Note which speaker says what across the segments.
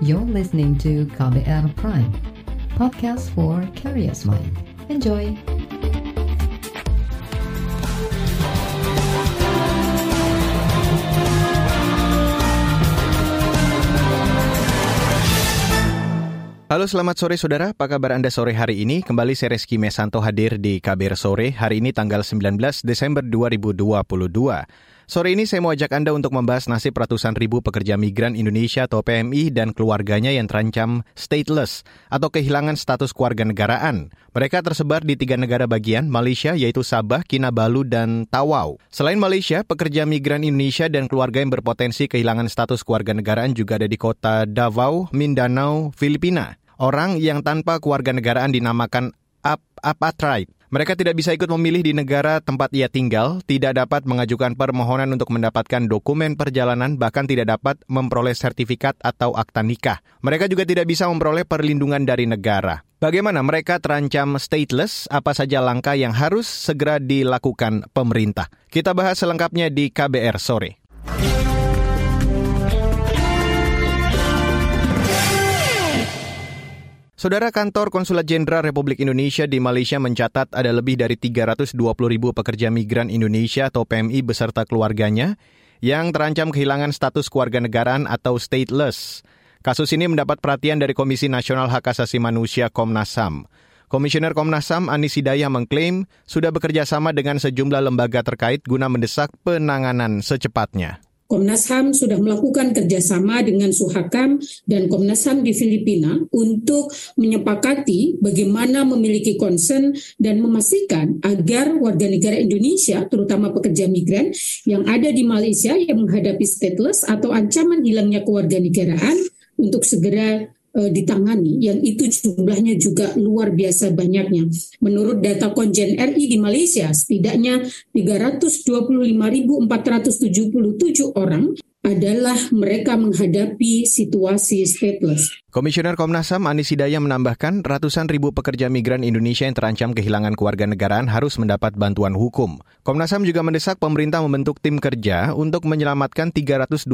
Speaker 1: You're listening to KBR Prime, podcast for curious mind. Enjoy!
Speaker 2: Halo selamat sore saudara, apa kabar Anda sore hari ini? Kembali saya Reski Mesanto hadir di KBR Sore, hari ini tanggal 19 Desember 2022. Sore ini saya mau ajak Anda untuk membahas nasib ratusan ribu pekerja migran Indonesia atau PMI dan keluarganya yang terancam stateless atau kehilangan status keluarga negaraan. Mereka tersebar di tiga negara bagian, Malaysia yaitu Sabah, Kinabalu, dan Tawau. Selain Malaysia, pekerja migran Indonesia dan keluarga yang berpotensi kehilangan status keluarga negaraan juga ada di kota Davao, Mindanao, Filipina. Orang yang tanpa keluarga negaraan dinamakan ap apatrait. Mereka tidak bisa ikut memilih di negara tempat ia tinggal, tidak dapat mengajukan permohonan untuk mendapatkan dokumen perjalanan, bahkan tidak dapat memperoleh sertifikat atau akta nikah. Mereka juga tidak bisa memperoleh perlindungan dari negara. Bagaimana mereka terancam stateless? Apa saja langkah yang harus segera dilakukan pemerintah? Kita bahas selengkapnya di KBR sore. Saudara kantor Konsulat Jenderal Republik Indonesia di Malaysia mencatat ada lebih dari 320 ribu pekerja migran Indonesia atau PMI beserta keluarganya yang terancam kehilangan status keluarga negaraan atau stateless. Kasus ini mendapat perhatian dari Komisi Nasional Hak Asasi Manusia Komnas HAM. Komisioner Komnas HAM Anis Hidayah mengklaim sudah bekerja sama dengan sejumlah lembaga terkait guna mendesak penanganan secepatnya.
Speaker 3: Komnas HAM sudah melakukan kerjasama dengan Suhakam dan Komnas HAM di Filipina untuk menyepakati bagaimana memiliki concern dan memastikan agar warga negara Indonesia, terutama pekerja migran yang ada di Malaysia yang menghadapi stateless atau ancaman hilangnya kewarganegaraan untuk segera uh, ditangani yang itu jumlahnya juga luar biasa banyaknya. Menurut data Konjen RI di Malaysia, setidaknya 325.477 orang adalah mereka menghadapi situasi stateless.
Speaker 2: Komisioner Komnas HAM Anis Hidayah menambahkan ratusan ribu pekerja migran Indonesia yang terancam kehilangan kewarganegaraan harus mendapat bantuan hukum. Komnas HAM juga mendesak pemerintah membentuk tim kerja untuk menyelamatkan 326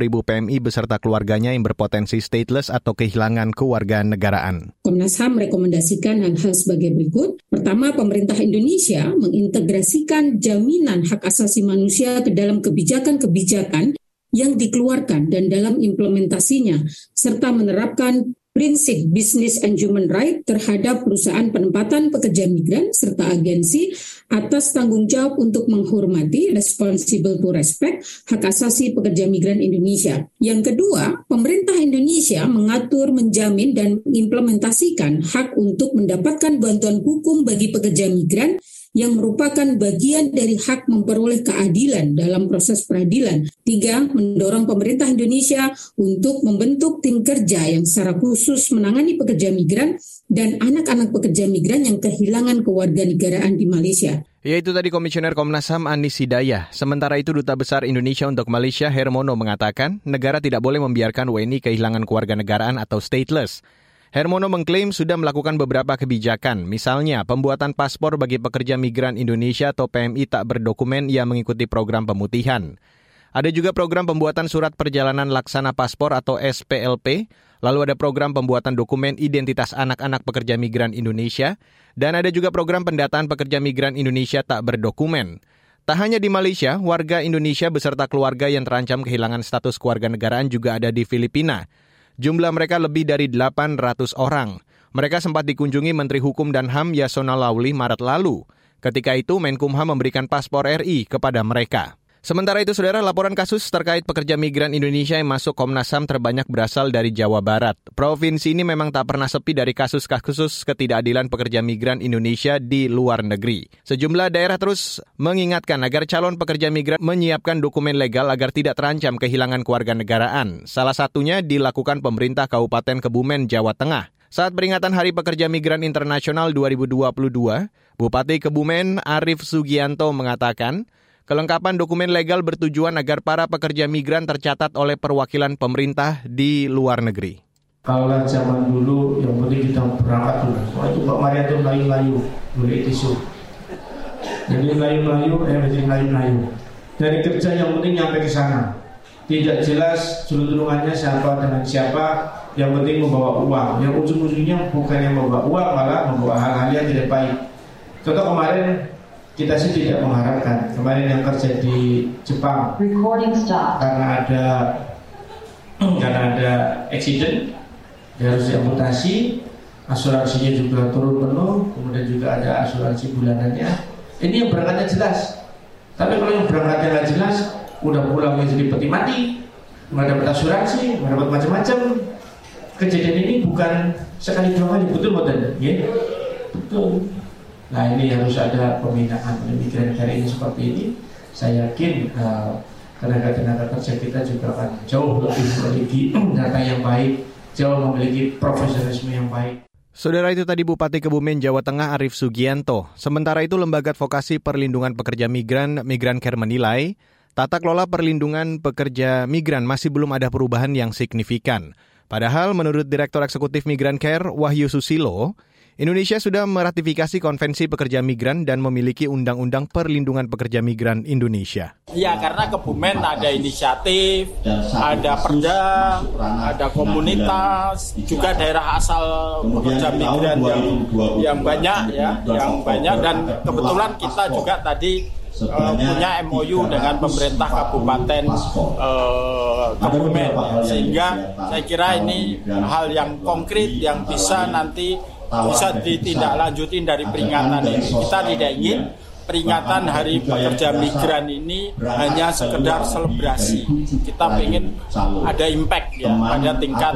Speaker 2: ribu PMI beserta keluarganya yang berpotensi stateless atau kehilangan kewarganegaraan.
Speaker 3: Komnas HAM merekomendasikan hal-hal sebagai berikut. Pertama, pemerintah Indonesia mengintegrasikan jaminan hak asasi manusia ke dalam kebijakan-kebijakan yang dikeluarkan dan dalam implementasinya, serta menerapkan prinsip business and human right terhadap perusahaan penempatan pekerja migran serta agensi atas tanggung jawab untuk menghormati responsible to respect hak asasi pekerja migran Indonesia. Yang kedua, pemerintah Indonesia mengatur, menjamin dan mengimplementasikan hak untuk mendapatkan bantuan hukum bagi pekerja migran yang merupakan bagian dari hak memperoleh keadilan dalam proses peradilan. Tiga, mendorong pemerintah Indonesia untuk membentuk tim kerja yang secara khusus menangani pekerja migran dan anak-anak pekerja migran yang kehilangan kewarganegaraan di Malaysia.
Speaker 2: Ya itu tadi Komisioner Komnas HAM Anis Hidayah. Sementara itu Duta Besar Indonesia untuk Malaysia Hermono mengatakan negara tidak boleh membiarkan WNI kehilangan kewarganegaraan atau stateless. Hermono mengklaim sudah melakukan beberapa kebijakan, misalnya pembuatan paspor bagi pekerja migran Indonesia atau PMI tak berdokumen yang mengikuti program pemutihan. Ada juga program pembuatan surat perjalanan laksana paspor atau SPLP, lalu ada program pembuatan dokumen identitas anak-anak pekerja migran Indonesia, dan ada juga program pendataan pekerja migran Indonesia tak berdokumen. Tak hanya di Malaysia, warga Indonesia beserta keluarga yang terancam kehilangan status keluarga negaraan juga ada di Filipina. Jumlah mereka lebih dari 800 orang. Mereka sempat dikunjungi Menteri Hukum dan HAM Yasona Lauli Maret lalu. Ketika itu Menkumham memberikan paspor RI kepada mereka. Sementara itu, saudara, laporan kasus terkait pekerja migran Indonesia yang masuk Komnas HAM terbanyak berasal dari Jawa Barat. Provinsi ini memang tak pernah sepi dari kasus-kasus ketidakadilan pekerja migran Indonesia di luar negeri. Sejumlah daerah terus mengingatkan agar calon pekerja migran menyiapkan dokumen legal agar tidak terancam kehilangan kewarganegaraan. Salah satunya dilakukan pemerintah Kabupaten Kebumen, Jawa Tengah. Saat peringatan Hari Pekerja Migran Internasional 2022, Bupati Kebumen Arif Sugianto mengatakan, Kelengkapan dokumen legal bertujuan agar para pekerja migran tercatat oleh perwakilan pemerintah di luar negeri.
Speaker 4: Kalau zaman dulu yang penting kita berangkat dulu. Soalnya itu Mbak Maria itu layu-layu, boleh tisu. Jadi layu-layu, eh jadi layu-layu. Dari kerja yang penting nyampe ke sana. tidak jelas julur-julungannya siapa dengan siapa yang penting membawa uang yang ujung-ujungnya bukan yang membawa uang malah membawa hal-hal yang tidak baik contoh kemarin kita sih tidak mengharapkan. Kemarin yang kerja di Jepang karena ada karena ada accident dia harus diamputasi. Asuransinya juga turun penuh kemudian juga ada asuransi bulanannya. Ini yang berangkatnya jelas. Tapi kalau yang berangkatnya nggak jelas udah pulang jadi peti mati. Nggak dapat asuransi nggak dapat macam-macam. Kejadian ini bukan sekali dua kali betul betul ya betul nah ini harus ada pembinaan pemikiran hari ini seperti ini saya yakin uh, tenaga-tenaga kerja kita juga akan jauh lebih memiliki data yang baik jauh memiliki profesionalisme yang baik
Speaker 2: Saudara itu tadi Bupati Kebumen Jawa Tengah Arif Sugianto. Sementara itu Lembaga Advokasi Perlindungan Pekerja Migran Migran Care menilai Tata kelola perlindungan pekerja migran masih belum ada perubahan yang signifikan. Padahal menurut Direktur Eksekutif Migran Care Wahyu Susilo, Indonesia sudah meratifikasi Konvensi Pekerja Migran dan memiliki Undang-Undang Perlindungan Pekerja Migran Indonesia.
Speaker 5: Ya, karena Kebumen ada inisiatif, ada perda, ada komunitas, juga daerah asal pekerja migran yang yang banyak ya, yang banyak dan kebetulan kita juga tadi uh, punya MOU dengan pemerintah Kabupaten uh, Kebumen sehingga saya kira ini hal yang konkret yang bisa nanti bisa ditindaklanjutin dari peringatan ini kita tidak ingin peringatan Hari Pekerja Migran ini hanya sekedar selebrasi. Kita ingin ada impact ya pada tingkat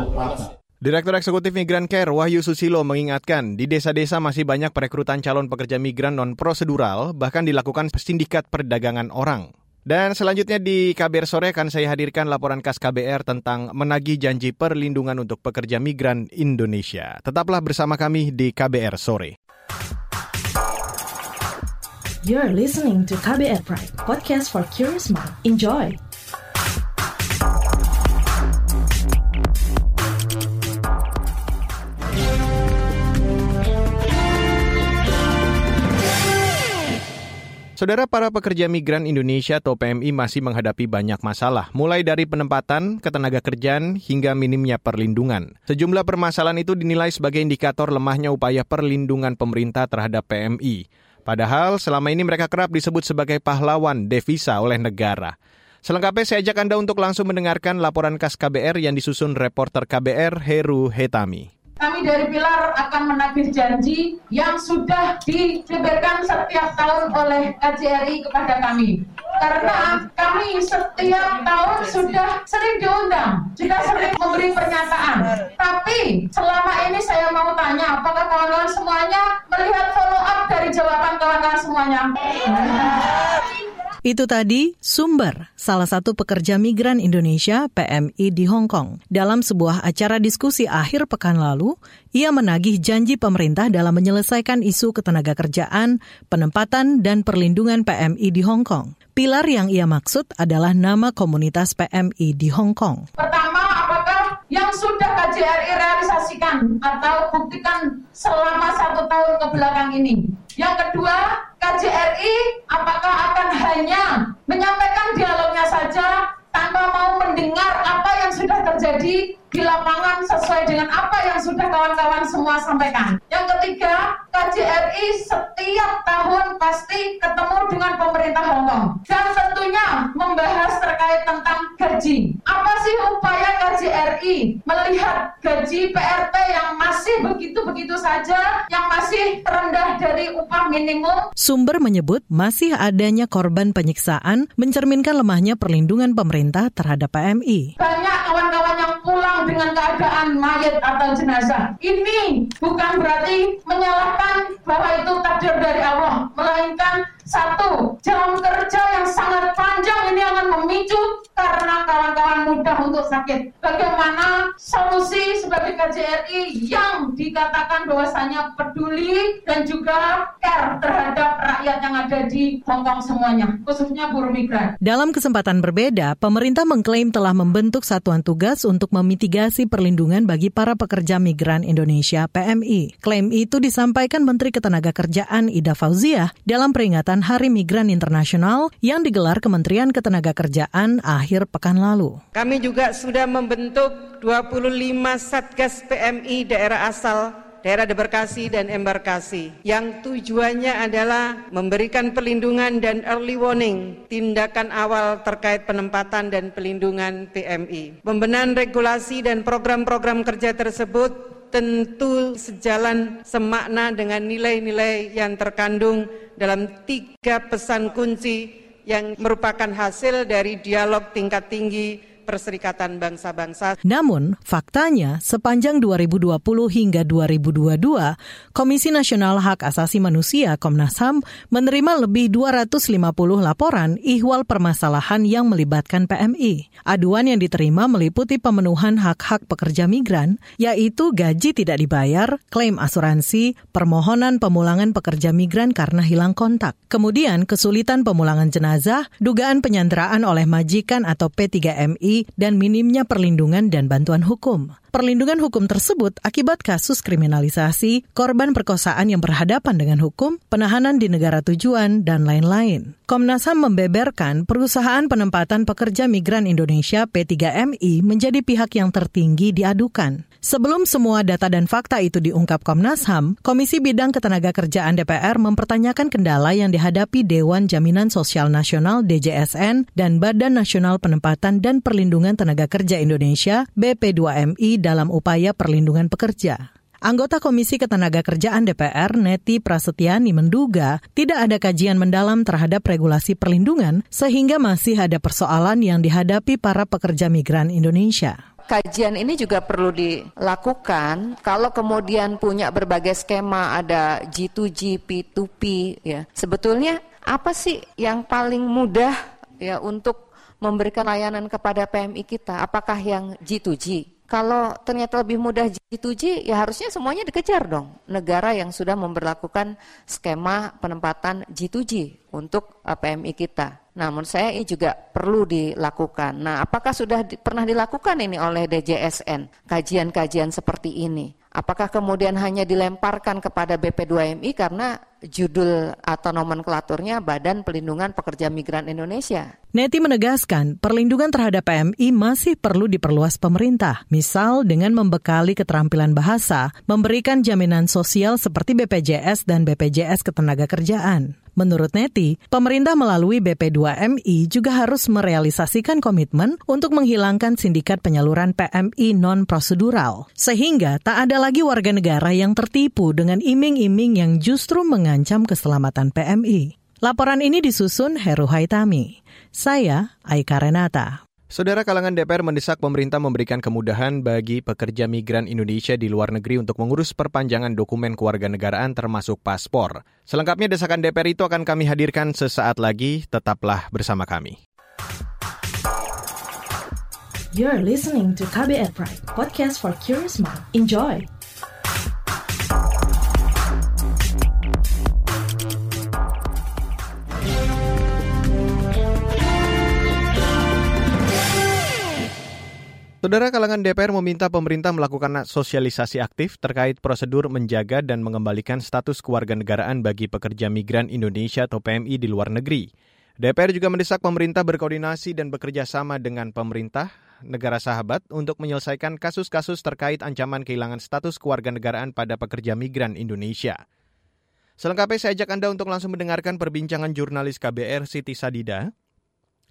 Speaker 2: Direktur Eksekutif Migran Care Wahyu Susilo mengingatkan, di desa-desa masih banyak perekrutan calon pekerja migran non-prosedural, bahkan dilakukan sindikat perdagangan orang. Dan selanjutnya di KBR Sore akan saya hadirkan laporan khas KBR tentang menagih janji perlindungan untuk pekerja migran Indonesia. Tetaplah bersama kami di KBR Sore.
Speaker 6: You're listening to KBR Pride, podcast for curious mind. Enjoy!
Speaker 2: Saudara para pekerja migran Indonesia atau PMI masih menghadapi banyak masalah, mulai dari penempatan, ketenaga kerjaan, hingga minimnya perlindungan. Sejumlah permasalahan itu dinilai sebagai indikator lemahnya upaya perlindungan pemerintah terhadap PMI. Padahal selama ini mereka kerap disebut sebagai pahlawan devisa oleh negara. Selengkapnya saya ajak Anda untuk langsung mendengarkan laporan khas KBR yang disusun reporter KBR Heru Hetami.
Speaker 7: Kami dari Pilar akan menagih janji yang sudah dibeberkan setiap tahun oleh KJRI kepada kami. Karena kami setiap tahun sudah sering diundang, juga sering memberi pernyataan. Tapi selama ini saya mau tanya, apakah kawan-kawan semuanya melihat follow up dari jawaban kawan-kawan semuanya?
Speaker 8: Itu tadi Sumber, salah satu pekerja migran Indonesia PMI di Hong Kong. Dalam sebuah acara diskusi akhir pekan lalu, ia menagih janji pemerintah dalam menyelesaikan isu ketenaga kerjaan, penempatan, dan perlindungan PMI di Hong Kong. Pilar yang ia maksud adalah nama komunitas PMI di Hong Kong.
Speaker 7: Pertama, apakah yang sudah KJRI realisasikan atau buktikan selama satu tahun ke belakang ini? Yang kedua, KJRI apakah akan hanya menyampaikan dialognya saja tanpa mau mendengar apa yang sudah terjadi di lapangan sesuai dengan apa yang sudah kawan-kawan semua sampaikan. Yang ketiga, KJRI setiap tahun pasti ketemu dengan pemerintah Hongkong dan tentunya membahas terkait tentang gaji. Apa sih upaya KJRI melihat gaji PRT yang masih begitu-begitu saja, yang masih terendah dari upah minimum?
Speaker 8: Sumber menyebut masih adanya korban penyiksaan mencerminkan lemahnya perlindungan pemerintah terhadap PMI.
Speaker 7: Banyak kawan-kawan yang pulang dengan keadaan mayat atau jenazah. Ini bukan berarti menyalahkan bahwa itu takdir dari Allah, melainkan satu, jam kerja yang sangat panjang ini akan memicu karena kawan-kawan mudah untuk sakit. Bagaimana solusi sebagai KJRI yang dikatakan bahwasanya peduli dan juga care terhadap rakyat yang ada di Hongkong semuanya, khususnya buruh migran.
Speaker 8: Dalam kesempatan berbeda, pemerintah mengklaim telah membentuk satuan tugas untuk memitigasi perlindungan bagi para pekerja migran Indonesia PMI. Klaim itu disampaikan Menteri Ketenagakerjaan Ida Fauziah dalam peringatan Hari Migran Internasional yang digelar Kementerian Ketenagakerjaan akhir akhir pekan lalu.
Speaker 9: Kami juga sudah membentuk 25 Satgas PMI daerah asal daerah debarkasi dan embarkasi yang tujuannya adalah memberikan perlindungan dan early warning tindakan awal terkait penempatan dan pelindungan PMI. Pembenahan regulasi dan program-program kerja tersebut tentu sejalan semakna dengan nilai-nilai yang terkandung dalam tiga pesan kunci yang merupakan hasil dari dialog tingkat tinggi Perserikatan Bangsa-Bangsa.
Speaker 8: Namun, faktanya sepanjang 2020 hingga 2022, Komisi Nasional Hak Asasi Manusia Komnas HAM menerima lebih 250 laporan ihwal permasalahan yang melibatkan PMI. Aduan yang diterima meliputi pemenuhan hak-hak pekerja migran, yaitu gaji tidak dibayar, klaim asuransi, permohonan pemulangan pekerja migran karena hilang kontak. Kemudian kesulitan pemulangan jenazah, dugaan penyanderaan oleh majikan atau P3MI dan minimnya perlindungan dan bantuan hukum. Perlindungan hukum tersebut akibat kasus kriminalisasi, korban perkosaan yang berhadapan dengan hukum, penahanan di negara tujuan, dan lain-lain. Komnas HAM membeberkan perusahaan penempatan pekerja migran Indonesia P3MI menjadi pihak yang tertinggi diadukan. Sebelum semua data dan fakta itu diungkap Komnas HAM, Komisi Bidang Ketenagakerjaan DPR mempertanyakan kendala yang dihadapi Dewan Jaminan Sosial Nasional DJSN dan Badan Nasional Penempatan dan Perlindungan Tenaga Kerja Indonesia BP2MI dalam upaya perlindungan pekerja. Anggota Komisi Ketenagakerjaan DPR, Neti Prasetyani, menduga tidak ada kajian mendalam terhadap regulasi perlindungan sehingga masih ada persoalan yang dihadapi para pekerja migran Indonesia
Speaker 10: kajian ini juga perlu dilakukan kalau kemudian punya berbagai skema ada G2G, P2P ya. Sebetulnya apa sih yang paling mudah ya untuk memberikan layanan kepada PMI kita? Apakah yang G2G? Kalau ternyata lebih mudah G2G, ya harusnya semuanya dikejar dong. Negara yang sudah memperlakukan skema penempatan G2G untuk uh, PMI kita. Menurut saya ini juga perlu dilakukan. Nah, apakah sudah di, pernah dilakukan ini oleh DJSN, kajian-kajian seperti ini? Apakah kemudian hanya dilemparkan kepada BP2MI karena judul atau nomenklaturnya Badan Pelindungan Pekerja Migran Indonesia?
Speaker 8: Neti menegaskan perlindungan terhadap PMI masih perlu diperluas pemerintah, misal dengan membekali keterampilan bahasa, memberikan jaminan sosial seperti BPJS dan BPJS Ketenagakerjaan. Menurut Neti, pemerintah melalui BP2MI juga harus merealisasikan komitmen untuk menghilangkan sindikat penyaluran PMI non-prosedural, sehingga tak ada lagi warga negara yang tertipu dengan iming-iming yang justru mengancam keselamatan PMI. Laporan ini disusun Heru Haitami. Saya Aika Renata.
Speaker 2: Saudara kalangan DPR mendesak pemerintah memberikan kemudahan bagi pekerja migran Indonesia di luar negeri untuk mengurus perpanjangan dokumen kewarganegaraan termasuk paspor. Selengkapnya desakan DPR itu akan kami hadirkan sesaat lagi, tetaplah bersama kami.
Speaker 6: You're listening to KBR Pride, podcast for curious mind. Enjoy!
Speaker 2: Saudara kalangan DPR meminta pemerintah melakukan sosialisasi aktif terkait prosedur menjaga dan mengembalikan status kewarganegaraan bagi pekerja migran Indonesia atau PMI di luar negeri. DPR juga mendesak pemerintah berkoordinasi dan bekerja sama dengan pemerintah negara sahabat untuk menyelesaikan kasus-kasus terkait ancaman kehilangan status kewarganegaraan pada pekerja migran Indonesia. Selengkapnya saya ajak Anda untuk langsung mendengarkan perbincangan jurnalis KBR Siti Sadida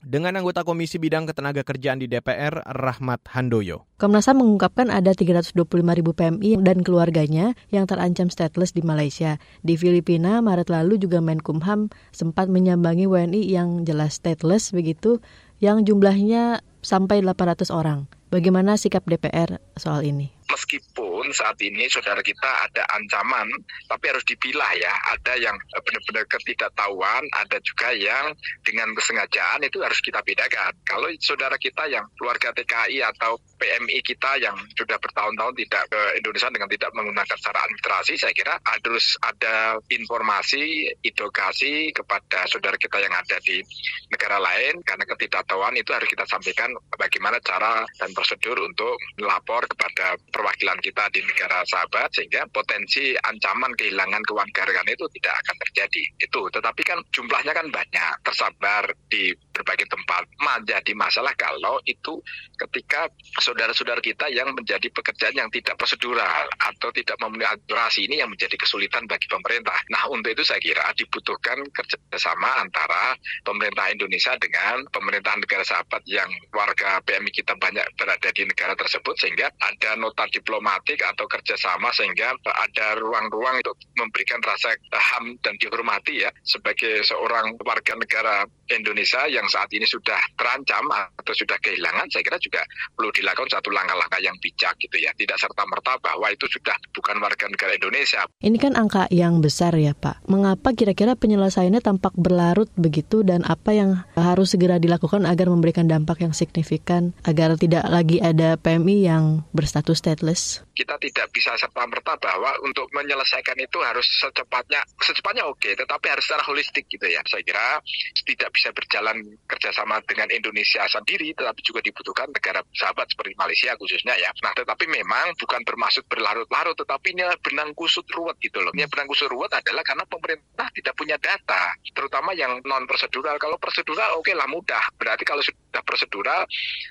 Speaker 2: dengan anggota Komisi Bidang Ketenaga Kerjaan di DPR, Rahmat Handoyo.
Speaker 11: Komnas HAM mengungkapkan ada 325 ribu PMI dan keluarganya yang terancam stateless di Malaysia. Di Filipina, Maret lalu juga Menkumham sempat menyambangi WNI yang jelas stateless begitu, yang jumlahnya sampai 800 orang. Bagaimana sikap DPR soal ini?
Speaker 12: Meskipun saat ini saudara kita ada ancaman, tapi harus dipilah ya. Ada yang benar-benar ketidaktahuan, ada juga yang dengan kesengajaan itu harus kita bedakan. Kalau saudara kita yang keluarga TKI atau PMI kita yang sudah bertahun-tahun tidak ke Indonesia dengan tidak menggunakan secara administrasi, saya kira harus ada informasi, edukasi kepada saudara kita yang ada di negara lain karena ketidaktahuan itu harus kita sampaikan bagaimana cara dan prosedur untuk melapor kepada perwakilan kita di negara sahabat sehingga potensi ancaman kehilangan kewarganegaraan itu tidak akan terjadi. Itu, tetapi kan jumlahnya kan banyak, tersabar di berbagai tempat. Menjadi masalah kalau itu ketika saudara-saudara kita yang menjadi pekerjaan yang tidak prosedural atau tidak memenuhi aturan ini yang menjadi kesulitan bagi pemerintah. Nah, untuk itu saya kira dibutuhkan kerjasama antara pemerintah Indonesia dengan pemerintah negara sahabat yang warga PMI kita banyak berada di negara tersebut sehingga ada nota diplomatik atau kerjasama sehingga ada ruang-ruang untuk memberikan rasa ham dan dihormati ya sebagai seorang warga negara Indonesia yang saat ini sudah terancam atau sudah kehilangan saya kira juga perlu dilakukan satu langkah-langkah yang bijak gitu ya tidak serta merta bahwa itu sudah bukan warga negara Indonesia.
Speaker 11: Ini kan angka yang besar ya Pak. Mengapa kira-kira penyelesaiannya tampak berlarut begitu dan apa yang harus segera dilakukan agar memberikan dampak yang signifikan agar tidak lagi ada PMI yang berstatus stateless?
Speaker 12: Kita tidak bisa serta merta bahwa untuk menyelesaikan itu harus secepatnya secepatnya oke, tetapi harus secara holistik gitu ya. Saya kira tidak bisa berjalan kerjasama dengan Indonesia sendiri, tetapi juga dibutuhkan negara sahabat seperti Malaysia khususnya ya. Nah, tetapi memang bukan bermaksud berlarut-larut, tetapi ini benang kusut ruwet gitu loh. Ini benang kusut ruwet adalah karena pemerintah tidak punya data, terutama yang non prosedural. Kalau prosedural oke okay lah mudah. Berarti kalau sudah prosedural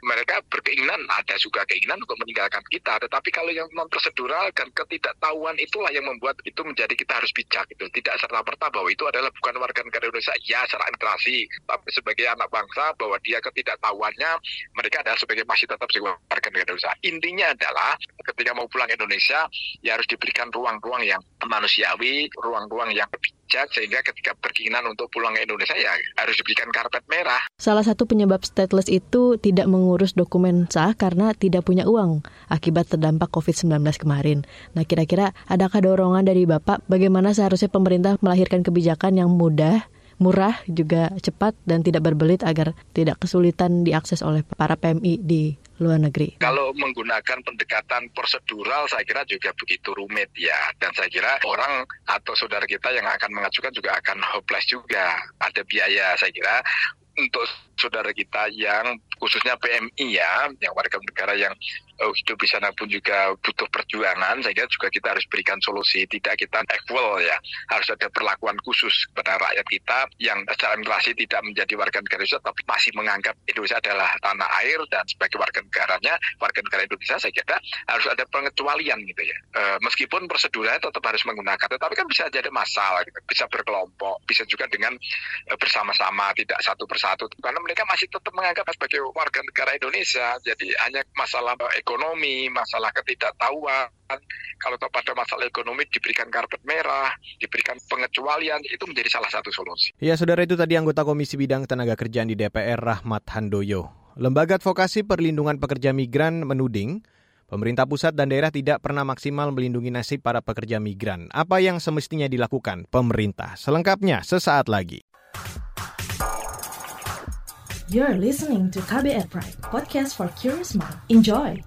Speaker 12: mereka berkeinginan ada juga keinginan untuk meninggalkan kita. Tetapi kalau yang non prosedural dan ketidaktahuan itulah yang membuat itu menjadi kita harus bijak itu tidak serta merta bahwa itu adalah bukan warga negara Indonesia. Ya secara integrasi tapi sebagai anak bangsa bahwa dia ketidaktahuannya mereka adalah sebagai masih tetap sebagai warga negara Indonesia. Intinya adalah ketika mau pulang Indonesia ya harus diberikan ruang-ruang yang manusiawi ruang-ruang yang sehingga ketika berkeinginan untuk pulang ke Indonesia ya harus diberikan karpet merah.
Speaker 11: Salah satu penyebab stateless itu tidak mengurus dokumen sah karena tidak punya uang akibat terdampak COVID-19 kemarin. Nah kira-kira adakah dorongan dari Bapak bagaimana seharusnya pemerintah melahirkan kebijakan yang mudah murah juga cepat dan tidak berbelit agar tidak kesulitan diakses oleh para PMI di luar negeri?
Speaker 12: Kalau menggunakan pendekatan prosedural saya kira juga begitu rumit ya. Dan saya kira orang atau saudara kita yang akan mengajukan juga akan hopeless juga. Ada biaya saya kira untuk saudara kita yang khususnya PMI ya, yang warga negara yang uh, hidup di sana pun juga butuh perjuangan, sehingga juga kita harus berikan solusi, tidak kita equal ya, harus ada perlakuan khusus kepada rakyat kita yang secara migrasi tidak menjadi warga negara Indonesia, tapi masih menganggap Indonesia adalah tanah air dan sebagai warga negaranya, warga negara Indonesia, saya kira harus ada pengecualian gitu ya. Uh, meskipun prosedurnya tetap harus menggunakan, tetapi kan bisa jadi masalah, gitu. bisa berkelompok, bisa juga dengan uh, bersama-sama, tidak satu persatu, karena mereka masih tetap menganggap sebagai warga negara Indonesia. Jadi hanya masalah ekonomi, masalah ketidaktahuan. Kalau pada masalah ekonomi diberikan karpet merah, diberikan pengecualian, itu menjadi salah satu solusi.
Speaker 2: Ya, saudara itu tadi anggota Komisi Bidang Tenaga Kerjaan di DPR Rahmat Handoyo. Lembaga Advokasi Perlindungan Pekerja Migran menuding Pemerintah pusat dan daerah tidak pernah maksimal melindungi nasib para pekerja migran. Apa yang semestinya dilakukan pemerintah? Selengkapnya sesaat lagi.
Speaker 6: You're listening to KBR Pride, podcast for curious mind. Enjoy!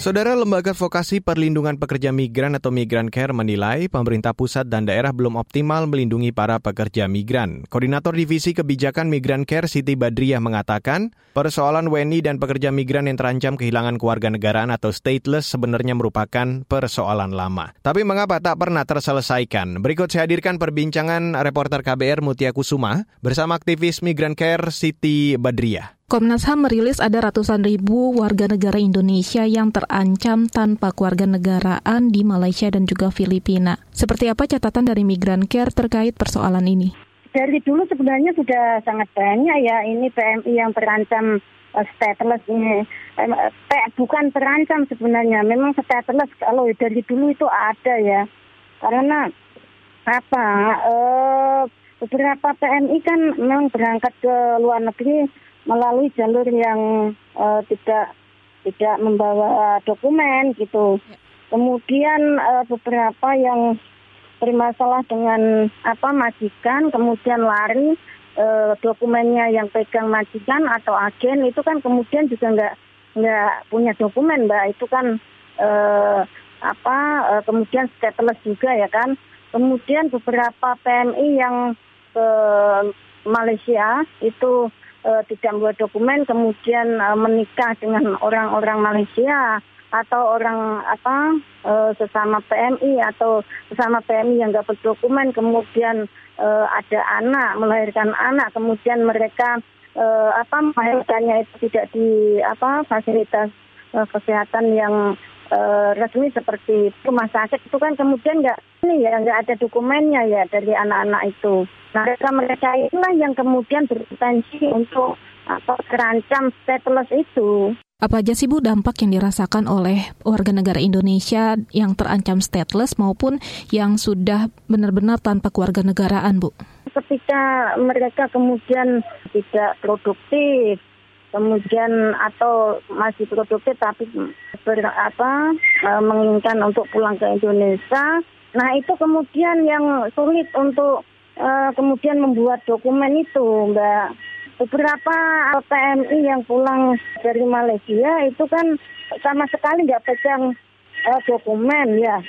Speaker 2: Saudara Lembaga Advokasi Perlindungan Pekerja Migran atau Migran Care menilai pemerintah pusat dan daerah belum optimal melindungi para pekerja migran. Koordinator Divisi Kebijakan Migran Care Siti Badriah mengatakan, persoalan WNI dan pekerja migran yang terancam kehilangan kewarganegaraan atau stateless sebenarnya merupakan persoalan lama. Tapi mengapa tak pernah terselesaikan? Berikut saya hadirkan perbincangan reporter KBR Mutia Kusuma bersama aktivis Migran Care Siti Badriah.
Speaker 13: Komnas HAM merilis ada ratusan ribu warga negara Indonesia yang terancam tanpa kewarganegaraan di Malaysia dan juga Filipina. Seperti apa catatan dari Migran Care terkait persoalan ini?
Speaker 14: Dari dulu sebenarnya sudah sangat banyak ya ini PMI yang terancam uh, stateless ini. Eh, bukan terancam sebenarnya, memang stateless kalau dari dulu itu ada ya. Karena apa? Uh, beberapa PMI kan memang berangkat ke luar negeri melalui jalur yang uh, tidak tidak membawa dokumen gitu. Ya. Kemudian uh, beberapa yang bermasalah dengan apa majikan, kemudian lari uh, dokumennya yang pegang majikan atau agen itu kan kemudian juga nggak nggak punya dokumen mbak itu kan uh, apa uh, kemudian stateless juga ya kan kemudian beberapa PMI yang ke Malaysia itu uh, tidak membuat dokumen kemudian uh, menikah dengan orang-orang Malaysia atau orang apa uh, sesama PMI atau sesama PMI yang nggak berdokumen kemudian uh, ada anak melahirkan anak kemudian mereka uh, apa melahirkannya itu tidak di apa fasilitas uh, kesehatan yang uh, resmi seperti rumah sakit itu kan kemudian nggak ini ya nggak ada dokumennya ya dari anak-anak itu. Nah mereka mereka itulah yang kemudian berpotensi untuk apa terancam stateless itu.
Speaker 13: Apa aja sih Bu dampak yang dirasakan oleh warga negara Indonesia yang terancam stateless maupun yang sudah benar-benar tanpa keluarga negaraan Bu?
Speaker 14: Ketika mereka kemudian tidak produktif, kemudian atau masih produktif tapi ber, apa, e, menginginkan untuk pulang ke Indonesia, nah itu kemudian yang sulit untuk uh, kemudian membuat dokumen itu Mbak beberapa PMI yang pulang dari Malaysia itu kan sama sekali nggak pegang uh, dokumen ya.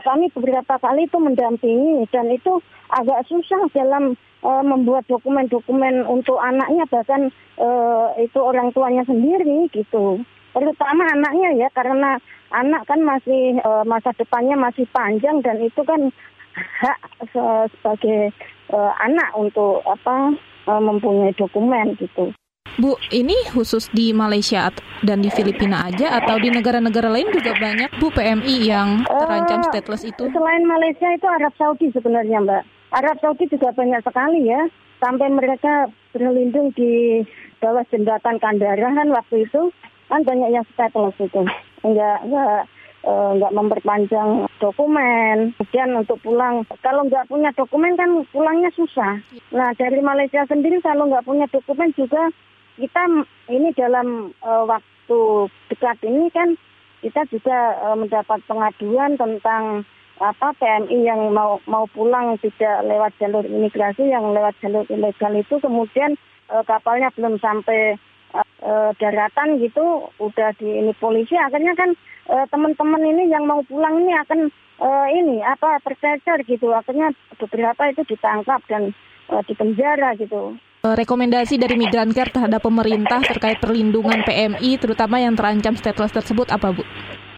Speaker 14: Kami beberapa kali itu mendampingi dan itu agak susah dalam uh, membuat dokumen-dokumen untuk anaknya bahkan uh, itu orang tuanya sendiri gitu. Terutama anaknya ya karena anak kan masih uh, masa depannya masih panjang dan itu kan hak sebagai uh, anak untuk apa uh, mempunyai dokumen gitu.
Speaker 13: Bu, ini khusus di Malaysia dan di Filipina aja atau di negara-negara lain juga banyak Bu PMI yang terancam uh, stateless itu?
Speaker 14: Selain Malaysia itu Arab Saudi sebenarnya Mbak. Arab Saudi juga banyak sekali ya. Sampai mereka berlindung di bawah jembatan Kandarahan waktu itu kan banyak yang stateless itu. Enggak, enggak nggak uh, memperpanjang dokumen. Kemudian untuk pulang, kalau nggak punya dokumen kan pulangnya susah. Nah dari Malaysia sendiri kalau nggak punya dokumen juga kita ini dalam uh, waktu dekat ini kan kita juga uh, mendapat pengaduan tentang apa PMI yang mau mau pulang tidak lewat jalur imigrasi yang lewat jalur ilegal itu kemudian uh, kapalnya belum sampai uh, daratan gitu udah di ini polisi akhirnya kan teman-teman ini yang mau pulang ini akan uh, ini apa tercecer gitu akhirnya beberapa itu ditangkap dan uh, dipenjara gitu
Speaker 13: rekomendasi dari Migran Care terhadap pemerintah terkait perlindungan PMI terutama yang terancam stateless tersebut apa Bu?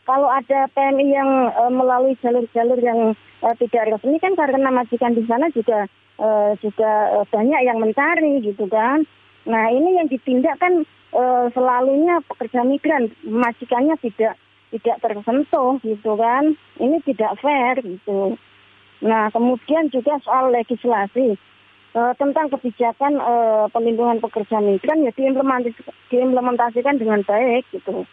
Speaker 14: Kalau ada PMI yang uh, melalui jalur-jalur yang uh, tidak resmi kan karena majikan di sana juga uh, juga banyak yang mencari gitu kan. Nah ini yang ditindak kan uh, selalunya pekerja migran majikannya tidak tidak tersentuh gitu kan. Ini tidak fair gitu. Nah kemudian juga soal legislasi uh, tentang kebijakan uh, pelindungan pekerja migran ya diimplementasikan, diimplementasikan dengan baik gitu.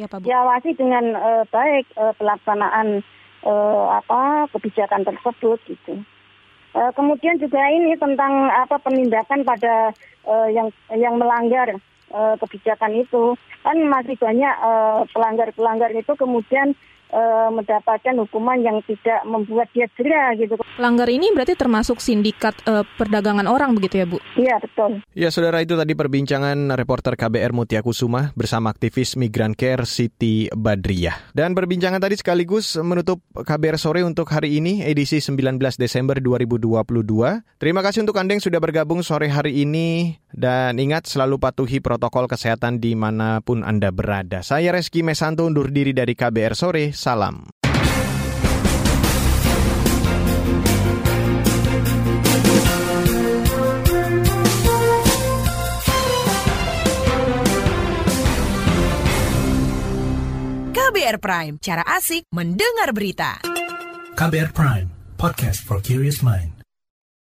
Speaker 14: Ya, Pak diawasi dengan uh, baik uh, pelaksanaan uh, apa kebijakan tersebut gitu uh, kemudian juga ini tentang apa penindakan pada uh, yang yang melanggar uh, kebijakan itu. Kan masih banyak pelanggar-pelanggar itu kemudian uh, mendapatkan hukuman yang tidak membuat dia jerah gitu.
Speaker 13: Pelanggar ini berarti termasuk sindikat uh, perdagangan orang begitu ya Bu?
Speaker 14: Iya betul.
Speaker 2: Ya saudara itu tadi perbincangan reporter KBR Mutia Kusuma bersama aktivis Migran Care Siti Badriah. Dan perbincangan tadi sekaligus menutup KBR sore untuk hari ini edisi 19 Desember 2022. Terima kasih untuk Anda yang sudah bergabung sore hari ini dan ingat selalu patuhi protokol kesehatan di mana pun Anda berada. Saya Reski Mesanto undur diri dari KBR Sore. Salam.
Speaker 15: KBR Prime, cara asik mendengar berita.
Speaker 16: KBR Prime, podcast for curious mind.